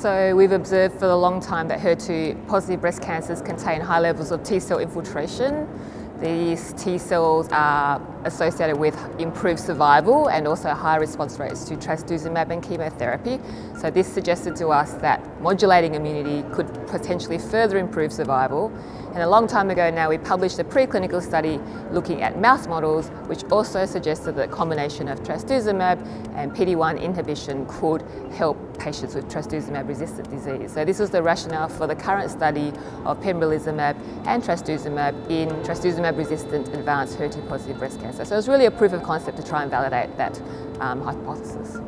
So we've observed for a long time that HER2 positive breast cancers contain high levels of T cell infiltration. These T cells are associated with improved survival and also high response rates to trastuzumab and chemotherapy. So this suggested to us that modulating immunity could potentially further improve survival. And a long time ago now we published a preclinical study looking at mouse models which also suggested that combination of trastuzumab and PD-1 inhibition could help patients with trastuzumab resistant disease. So this was the rationale for the current study of pembrolizumab and trastuzumab in trastuzumab resistant advanced HER2 positive breast cancer cancer. So was really a proof of concept to try and validate that um, hypothesis.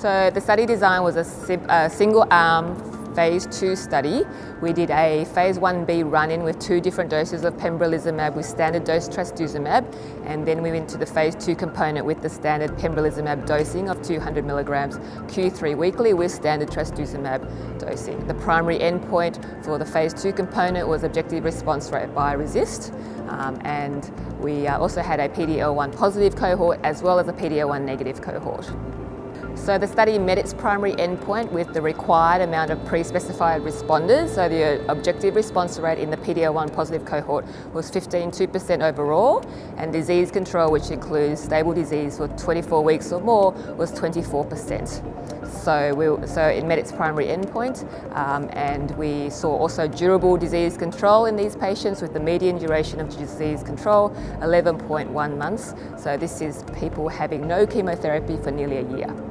So the study design was a, a single arm phase two study. We did a phase 1b run-in with two different doses of pembrolizumab with standard dose trastuzumab, and then we went to the phase two component with the standard pembrolizumab dosing of 200 milligrams Q3 weekly with standard trastuzumab dosing. The primary endpoint for the phase two component was objective response rate by RECIST, um, and we uh, also had a PD-L1 positive cohort as well as a PD-L1 negative cohort. So the study met its primary endpoint with the required amount of pre-specified responders. So the objective response rate in the PD-L1 positive cohort was 15.2% overall, and disease control, which includes stable disease for 24 weeks or more, was 24%. So, we, so it met its primary endpoint, um, and we saw also durable disease control in these patients with the median duration of disease control 11.1 months. So this is people having no chemotherapy for nearly a year.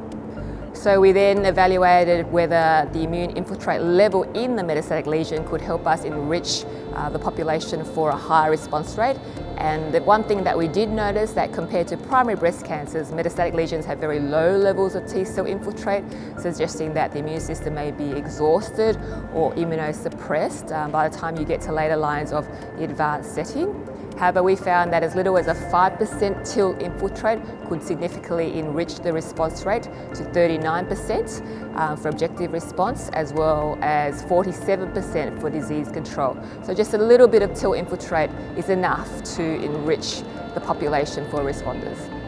So we then evaluated whether the immune infiltrate level in the metastatic lesion could help us enrich uh, the population for a higher response rate. And the one thing that we did notice that compared to primary breast cancers, metastatic lesions have very low levels of T cell infiltrate, suggesting that the immune system may be exhausted or immunosuppressed um, by the time you get to later lines of the advanced setting. However, we found that as little as a 5% TIL infiltrate could significantly enrich the response rate to 39% uh, for objective response, as well as 47% for disease control. So just a little bit of TIL infiltrate is enough to enrich the population for responders.